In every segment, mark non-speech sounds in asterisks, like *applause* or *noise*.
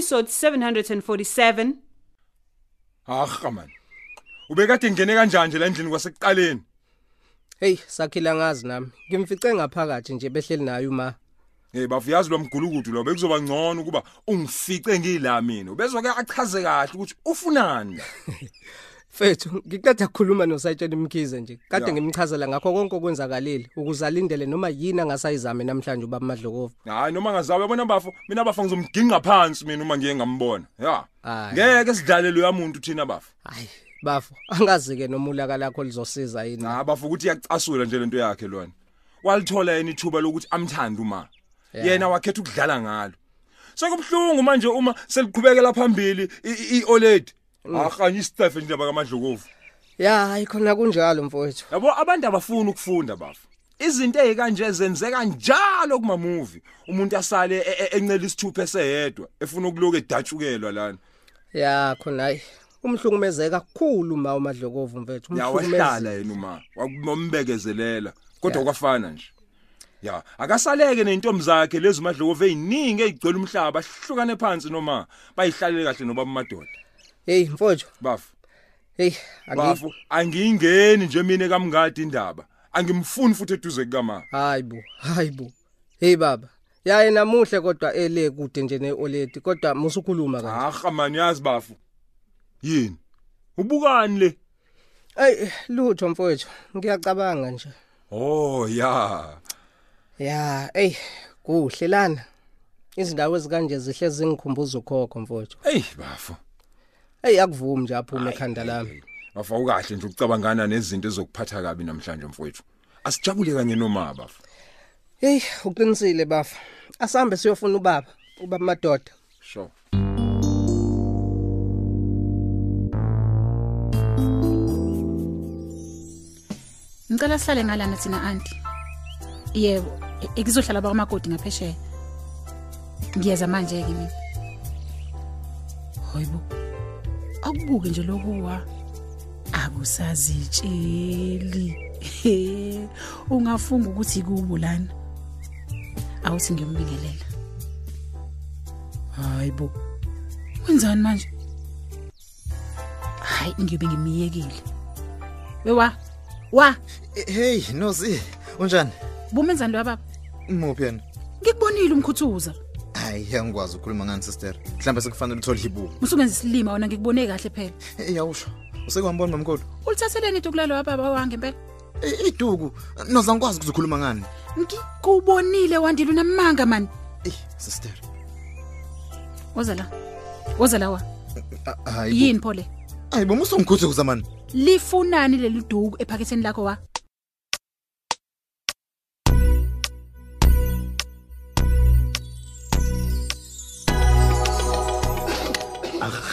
Episode 747 Haqa man. Ubekade ngene kanjani nje la endlini kwasekuqaleni? Hey, sakhila ngazi nami. Ngimfice ngaphakathi nje behleli naye uma. Hey bavuyazi lo mgulukudu lo bekuzoba ngcono ukuba ungifice ngila mina. Ubezwa ke achaze kahle ukuthi ufunani la. *laughs* Fethu, ngiqeda ukukhuluma nosayitshela imkhize nje. Kade Ya. ngimchazela ngakho konke okwenzakalile ukuze alindele noma yini angasayizame namhlanje ubaba Madlokovu. Hayi noma ngazabe yabona bafo mina bafo ngizomginqa phansi mina uma ngiye ngambona. Ya. Hayi. Ngeke sidlale lo yamuntu thina bafo. Hayi, bafo, angazi ke noma ulaka lakho lizosiza yini. Na bafo ukuthi iyacasula nje lento yakhe lona. Walithola yena ithuba lokuthi amthande uma. Yena wakhetha ukudlala ngalo. Sekubhlungu manje uma seliqhubekela phambili i- i Oled. Ahanye istefe indaba kaMadlokovu. Ya, hayi khona kunjalo mfowethu. Yabo abantu abafuna ukufunda bafu. Izinto ezikanje zenzeka njalo kuma movie. Umuntu asale e- e- encela isithupha eseyedwa efuna ukuloku edatshukelwa lana. Ya, khona hayi. Umhlungumezeka kakhulu ma uMadlokovu mfethu. Ya wahlala yena uma wakumbekezelela kodwa kwafana nje. Ya akasaleke nentombi zakhe lezi madlovu eziningi ezigcwele umhlaba hlukane phansi noma bayihlalele kahle noba amadoda. Hey mfowethu, Bafu hey, angi bafu angingeni nje mina kamngadi indaba. Angimfuni futhi eduze kama. Hayi bo, hayi bo. Hey baba. Ya yena muhle kodwa ele kude nje neOledi kodwa musukhuluma kanje. Haqa man yazi bafu. Yini? Ubukani le? Ay lutho mfowethu, ngiyacabanga nje. Oh ya. Ya, ey, kuhle lana. Izindawo ezikanje zihle zingikhumbuza ukhokho mfowethu. Ey bafu. Ey akuvumi nje aphume ekhanda lami. Bafa ukahle nje ukucabangana nezinto ezokuphatha kabi namhlanje mfowethu. Asijabule kanye noma bafu. Hey, uqinisile bafa. Asambe siyofuna ubaba, ubaba madoda. Sure. Ngicela sihlale ngalana thina auntie. Yebo, ngizohlala bakwamakoti ngaphesheya. Ngiyeza manje ke mina. Hayibo. Akubuke nje lokuwa. Akusazitsheli. Ungafunga ukuthi kubo lana. Awuthi ngiyombingelela. Hayibo. Wenzani manje? Hayi ngiyobe ngimiyekile. Wewa. Wa, hey nozi unjani bumenzani lo baba? muphi yena Ngikubonile umkhuthuza. Hayi angikwazi ukukhuluma ngani sister mhlawumbe sekufanele uthole ibuku Musungenza isilima wena ngikubone kahle phela. eyawusho usekwambona mamkhulu Ulithatheleni into kulalo baba wange impela. I- iduku noza ngikwazi ukuzokhuluma ngani Ngikubonile wandile unamanga man. eh sister Woza la. Woza lawa. A- hayi bo. Yini phole? hayi bo musungikhuthuza man Lifunani leli duku ephaketheni lakho wa?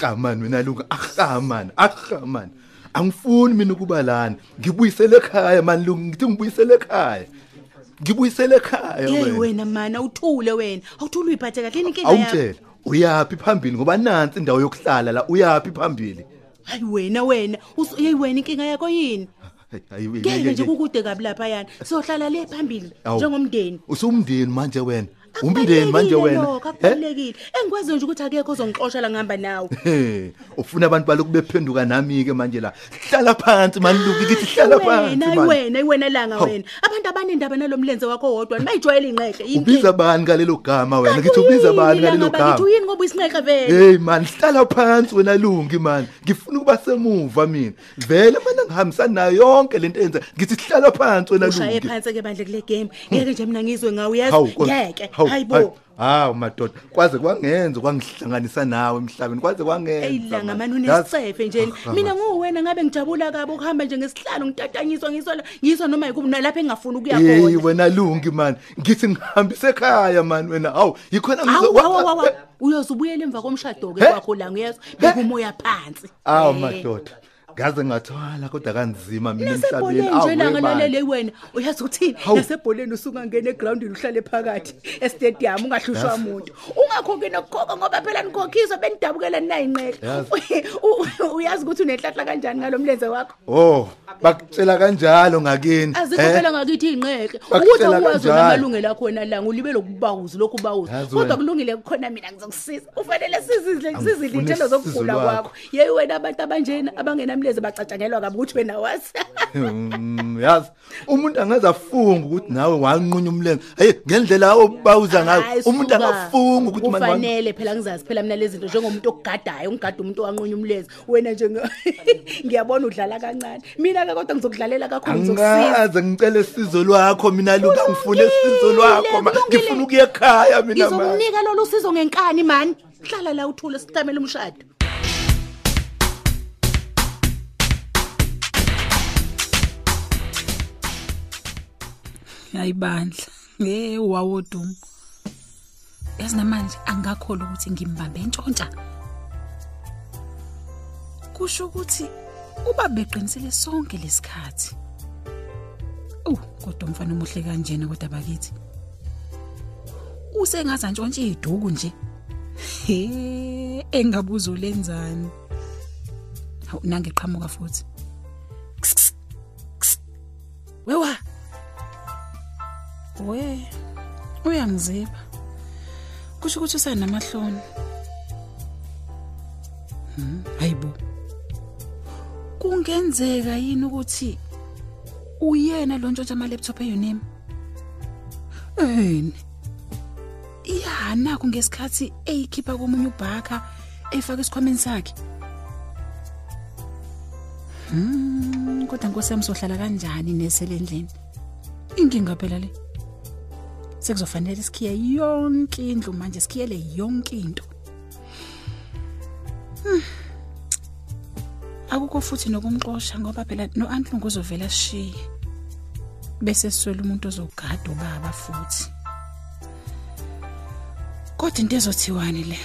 Ahamani mina lunga ahamani ahamani angifuni mina ukuba lana. Ngibuyisele ekhaya mani lunga ngithi ngibuyisele ekhaya. Ngibuyisele ekhaya hey wena. wena mana uthule wena. Awuthule uyiphathe kahle yini inkinga yakho? Awungitshela uyapi phambili? Ngoba nansi indawo yokuhlala la uyapi phambili? Hayi wena wena. Us- hey wena inkinga yakho yini? Hayi, hayi, we- ngeke we- nje we- kukude kabi lapha yana sohlala le phambili Awu. njengomndeni. Usumndeni manje wena. Umndeni manje Akubalulekile wena. lokho, he akubalulekile engikwazi nje ukuthi akekho ozongixoshela ngihamba nawe. He, ufuna abantu baloku bephenduka nami ke manje la. Hlala phansi mani luki kithi hlala phansi wena mani. wena wena langa Hawu. wena. Abantu abanendaba nalomlenze wakho wodwa bayijwayele inqehle yini ubiza bani ngalelo gama wena? Ngithi ubiza bani ngalelo gama ngithi uyini ngoba isinqehle vele? Hey man hlala phansi wena lungi man ngifuna ukuba semuva mina vele mana ngihambisana nayo yonke lento enza. Ngithi hlala phansi wena ushaye lungi. phansi ke bandle kule game. Ngeke nje mina ngizwe ngawe uyazi? Hawu, Nkosi. ngeke. Hawu, Hayibo. hawu madoda. Kwaze kwangenza kwangihlanganisa nawe emhlabeni. Kwaze kwangenza eyilanga man. mani Yazi- unesicefe nje. Ah, mina nguwena ngabe ngijabula kabi ukuhamba nje ngesihlalo ngitatanyiswa ngiswa ngiswa noma yikuphi nalapha engafuni ukuya Hey khona. wena lungi man. Ngithi ngihambise ekhaya man wena. Hawu yikhona awu awu awu uyoze ubuyele emva komshado ke He? kwakho la ngiyezwa beka umoya phansi awu Eh. Madoda ngaze ngathwala kodwa kanzima mina nasebholeni emhlabeni nje langa man. lalele wena uyazi ukuthini nasebholeni usuka ngena egroundini uhlale phakathi estadium ungahlushwa Yazi. umuntu ungakhokhi nokukhokha ngoba phela nikhokhiswa benidabukela ninayinqele Yazi. U- uyazi ukuthi unenhlahla kanjani ngalo mlenze wakho oh bakutshela kanjalo ngakini azikho eh? phela ngakithi iy'nqeke Bakutshela ukuthi akuwazi kanjalo. namalungelo akho wena langa ulibele ukubawuzi lokhu ubawuzi Yazi kodwa wena. kulungile kukhona mina ngizokusiza ufanele sizidle Angifuni sizidle iy'thelo zokugula usizo lwakho. kwakho yeyi wena abantu abanjena abangenamleze bacatshangelwa kabi ukuthi wena wazi Mm, yazi. Umuntu angaze afunga ukuthi nawe wanqunya umlenze. Hey ngendlela obawuza ngayo Hayi, umuntu suka. angafunga ukuthi man wan- kufanele phela ngizazi phela mina lezi zinto njengomuntu okugadayo ngigada umuntu owanqunya umlezi wena nje nge- *laughs* ngiyabona udlala kancane. Mina-ke kodwa ngizokudlalela kakhulu ngizokusiza angaze ngicela isizo lwakho mina luka ngifuna isizo lwakho ma- ngifuna ukuya ekhaya mina man ngizokunika lolu sizo ngenkani mani. Hlala la uthule sitamele umshado. Ayibandla hey wawodumo yazi namanje angakholwa ukuthi ngimbambe entshontsha. Kusho ukuthi uba beqinisele sonke lesikhathi uh kodwa umfana omuhle kanjena kodwa bakithi. Usengaza ntshontshe iduku nje. He engabuzo lenzani hawu nangeqhamuka futhi. Ks, ks, ks. wewa! We uyangiziba kusho ukuthi usanamahloni Hmm, hayibo. Kungenzeka yini ukuthi uyena lo ntshontsha ama-laptop eyonimi eni iyanakho ngesikhathi eyikhipha komunye ubhakha eyifaka esikhwameni sakhe. Hmm, kodwa nkosi yami sohlala kanjani neselendlini inkinga phela le. Sekuzofanele sikhiye yonke indlu manje sikhiyele yonke into. Hmm. akukho futhi nokumxosha ngoba phela no-antlungu uzovela asishiye bese siswele umuntu ozogada ubaba futhi. Kodwa into ezothiwani le?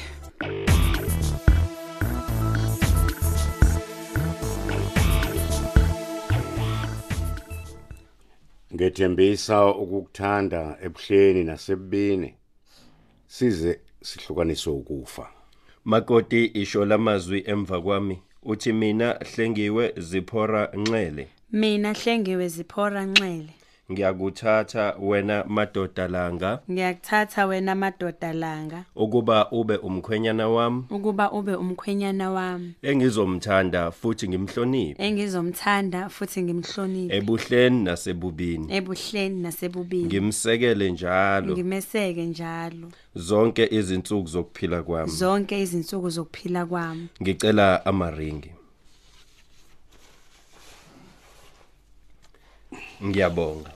Ngethembisa ukukuthanda ebuhleni nasebubini. Size sihlukaniswe ukufa. Makoti isho lamazwi emva kwami uthi mina hlengiwe ziphora nxele mina hlengiwe ziphora nxele ngiyakuthatha wena madoda langa. Ngiyakuthatha wena madoda langa. Ukuba ube umkhwenyana wami. Ukuba ube umkhwenyana wami. Engizomthanda futhi ngimhloniphe. Engizomthanda futhi ngimhloniphe. Ebuhleni nasebubini. Ebuhleni nasebubini. Ngimsekele njalo. Ngimeseke njalo. Zonke izinsuku zokuphila kwami. Zonke izinsuku zokuphila kwami. Ngicela amaringi. Ngiyabonga.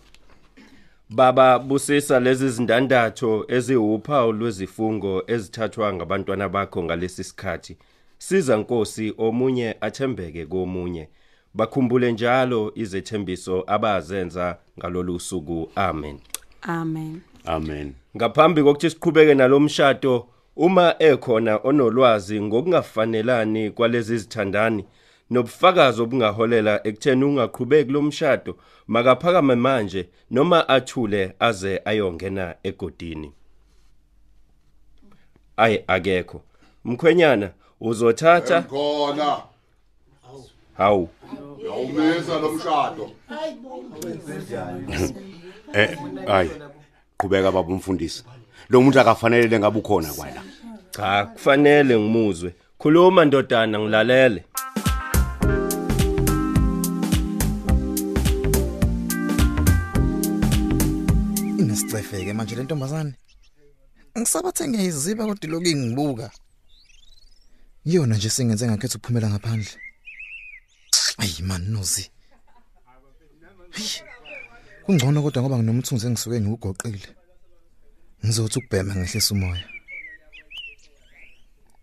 Baba busisa lezi zindandatho eziwuphawu lwezifungo ezithathwa ngabantwana bakho ngalesi sikhathi. Siza nkosi omunye athembeke komunye. Bakhumbule njalo izethembiso abazenza ngalolu suku. Amen. Amen. Amen. Ngaphambi kokuthi siqhubeke nalomshado uma ekhona onolwazi ngokungafanelani kwalezi zithandani nobufakazi obungaholela ekutheni ungaqhubeki lomshado makaphakame manje noma athule aze ayongena egodini. Ay akekho. Mkhwenyana uzothatha? Khona hawu. Yawumisa lo mshado. Eh hayi qhubeka baba umfundisi. Lo muntu akafanele ngabe ukhona kwala cha kufanele ngimuzwe. Khuluma ndodana ngilalele. Inesicefeke manje le ntombazane. Ngisabathe ngiyayiziba kodwa lokhu ingibuka yona nje singenze ngakhetha ukuphumela ngaphandle. Ayi man nozi. Hey, kungcono kodwa ngoba nginomthunzi engisuke ngiwugoqile. Ngizothi ukubhema ngehlisa umoya.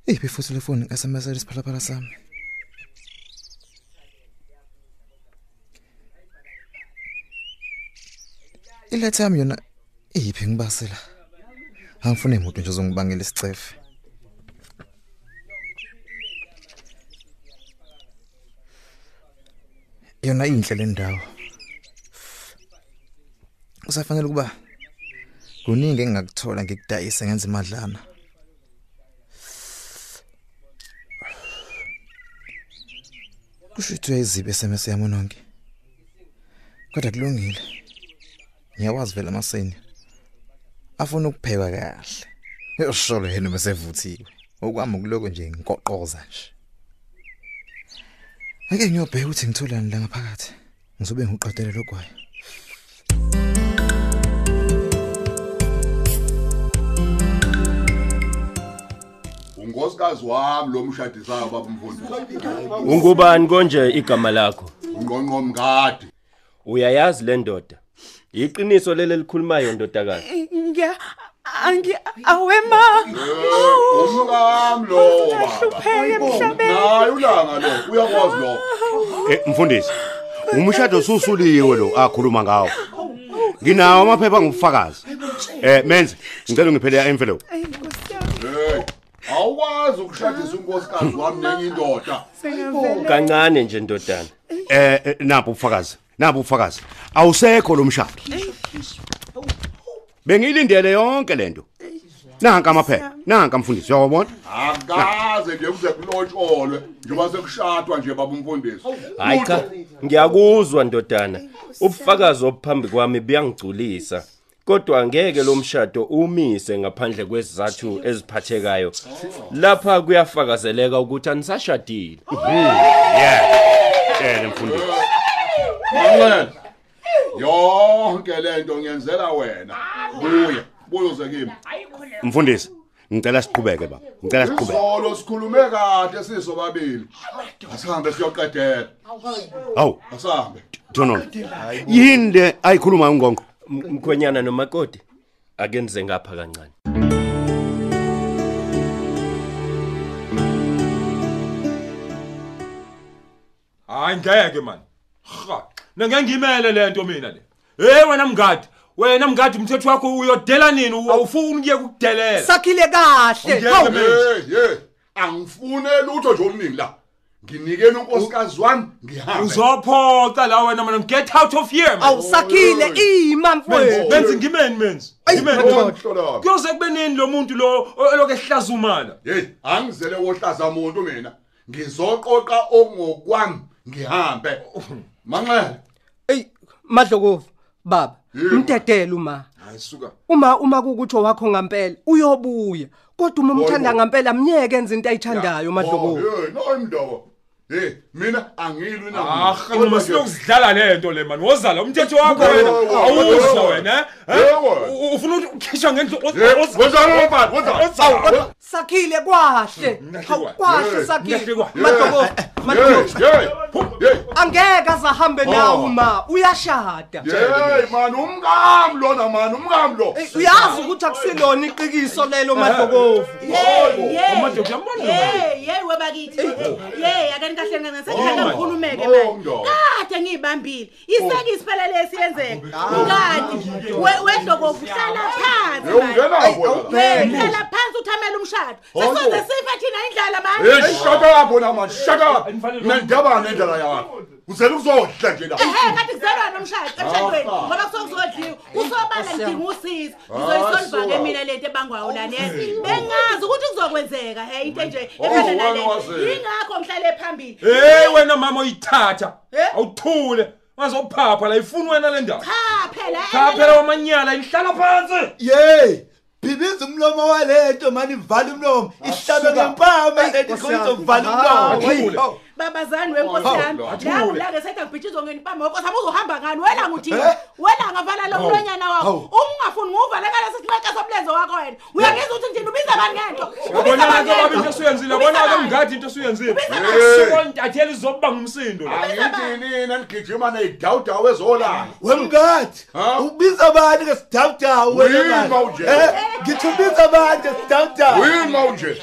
Iphi futhi le phone SMS isiphalaphala sami? Iletha yami yona iphi ngibasela. Angifune imoto nje ozongibangela isicefe. Yona inhle le ndawo. Kusafanele ukuba kuningi engingakuthola ngikudayise ngenza imadlana. Kushithwe izibe SMS yami nonke. Kodwa kulungile. Ngiyawazi vele amaseni. Afuna ukupheka kahle. Yosholo yena mesevuthiwe. Okwami kuloko nje ngiqoqoza nje. Ake ngiyobheka ukuthi ngitholani la ngaphakathi. Ngizobe ngiqedele logwayi. Unkosikazi wami lo mshadisayo baba mfundisi. Ungubani konje igama lakho? Ungqonqo mngadi. Uyayazi le ndoda. Iqiniso lele likhulumayo ndodakazi. Ngiya angi awema. Umkami lo baba. Pheke emhlabeni. Hayi ulanga lo uyakwazi lo. Eh mfundisi. Umshado susuliwe lo akhuluma ngawo. Nginawo amaphepha ngufakazi. Eh menze ngicela ungiphele envelope. Hey, awukwazi ukushadisa unkosikazi wami nenye indoda. Kancane nje ndodana. Eh eh, napho ubufakazi. Napho ubufakazi. Awusekho lo mshado. Bengilindele yonke lento. Nanka amaphepha. Nanka mfundisi uyabona? Akaze nje kuze kulotsholwe njengoba sekushadwa nje baba umfundisi. Hayi cha, ngiyakuzwa ndodana. Ubufakazi obuphambi kwami buyangigculisa. Kodwa angeke lo mshado umise ngaphandle kwesizathu eziphathekayo. Lapha kuyafakazeleka ukuthi anisashadile. Yeah. Eh mfundisi. Manxele. Yonke lento ngiyenzela wena. Buya, buya uze kimi. Mfundisi, ngicela siqhubeke baba. Ngicela siqhubeke. Izolo sikhulume kade sisobabili. Asihambe siyoqedela. Hawu, Asihambe. Jonono. Yini le ayikhuluma ungongo? Mkhwenyana nomakoti akenze ngapha kancane. Hayi ngeke man. Ha, ngangimele lento mina le. Hey wena mngadi, wena mngadi umthetho wakho uyodela nini awufuni ukuye kukudelela. Sakhile kahle. Ungeke Hawu. manje. Hey, hey. Angifune lutho nje oluningi la. Nginikeni unkosikazi wami ngihambe. Uzophoqa la wena man get out of here man. Awusakhile ima Menzi, mfowethu. menzi ngimeni menzi. Ngimeni. Kuyoze kube nini lo muntu lo eloke ehlazumala? Hey, angizele wohlaza umuntu mina. Ngizoqoqa ongokwami ngihambe. Manxele. Ey madlokovu baba mdedela uma. Hayi suka. Uma uma kukuthi wakho ngempela uyobuya. Kodwa uma umthanda ngempela mnyeke enza into ayithandayo madlokovu. Hey, no imndawo. Hey, mina angilwi na. Ah, noma siyokusidlala lento le man. Wozala umthetho wakho wena. Awuzwa wena, eh? U- Ufuna ukukhishwa ngendlu. Wozala mfana, Sakhile kwahle. Hawu kwahle sakhile. Madlokovu. Angeke azahambe nawe uma uyashada. Hey man, umkami lona man, umkami lo. Uyazi ukuthi akusilona iqikiso lelo madlokovu. Hey, hey webakithi. Hey, akani kahle ngane sengihamba ngikhulumeke manje. Kade ngiyibambile. Isekisi phela lesiyenzeka. Ngadi wedloko uhlala phansi. Hey, ungena wena. Hey, hlala phansi uthamela umshado. Sesoze sife thina indlala Hey, manje. shut up bona man, shut up. Nendaba nendlela yakho. Uzela ukuzohla nje la. Ehhe kanti kuzelwa nomshado emshadweni ngoba kusokuzodliwa usobala ngidinga usizo ngizoyisolva ke mina lento ebangwayo lana bengazi ukuthi kuzokwenzeka he into nje efana wena nale wazi. yingakho ngihlale phambili Hey wena mama uyithatha. Awuthule. Ngazophapha la ifuni wena le ndaba. cha phela Cha phela wamanyala ihlala phansi. Yey, phibisa umlomo walento mani vala umlomo. Ihlabe ngempama lento izovala umlomo. babazani wenkosi Hawu, yami. Lord. la ngilake sethi ngibhitshizwa ngenipama wenkosi yami uzohamba ngani? Wela nguthi wela ngavala lo Hawu. mlonyana wakho. Hawu. uma ungafuni nguvalekala sithi wonke somlenzo wakho wena uyangizwa ukuthi njini ubiza bani ngento? Yabona ke baba into esuyenzile yabona ke mngadi into esuyenzile. Sikontathela izokuba ngumsindo la. angithi nina nigijima neyidawudawu ezolanga wemngadi ubiza abantu ke sidawudawu wena. Eh, ngithi ubiza abantu sidawudawu? Wima uje.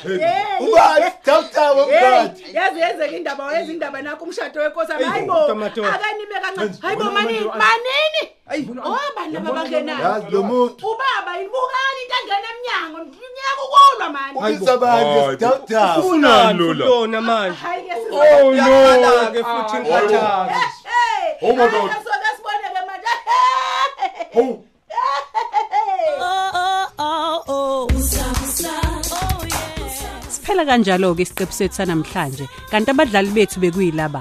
ubani sidawudawu wemngadi Hey, yazi yenzeka indaba yenza indaba nakho umshado wenkosi hayibo akanime kancane hayibo wena manini. Manje- manini ohamba laba bangenayo Yazi lo muntu. ubaba yibukani into angena emnyango mnyaka ukulwa mani ubiza abantu sidawudawu Ufunani lona manje? hayi ke Oh, no. Yaqala-ke futhi Ah, inkathazo. hey Oh, my God. soke sibone ke manje. Oh. Siphela kanjalo ke isiqephu sethu sanamhlanje. Kanti abadlali bethu bekuyilaba.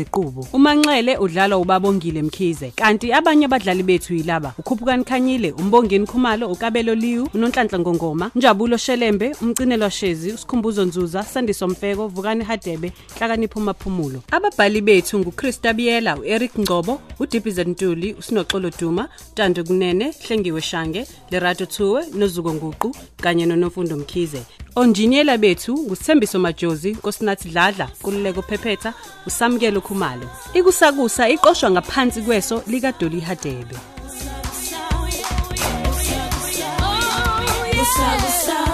Ziqubu uManxele udlala uBabongile Mkhize kanti abanye abadlali bethu yilaba. uKhuphukani Khanyile uMbongeni Khumalo uKabelo Liwu uNonhlanhla Ngongoma Njabulo Shelembe umcinelwa Shezi uSkhumbuzo Nzuza Sandiso Mfeko Vukani Hadebe Hlakanipho Maphumulo ababhali bethu nguChrista Biyela uEric Ngcobo uDiphizet Ntuli uSinoxolo Duma Tando Kunene Hlengiwe Shange Lerato Thuwe noZuko Nguqu kanye noNofundo Mkhize. Onjiniyela bethu ngusithembiso majozi nkosinathi dladla kululeko phephetha usamukelo khumalo. Ikusakusa iqoshwa ngaphansi kweso likadoli hadebe. Usabusa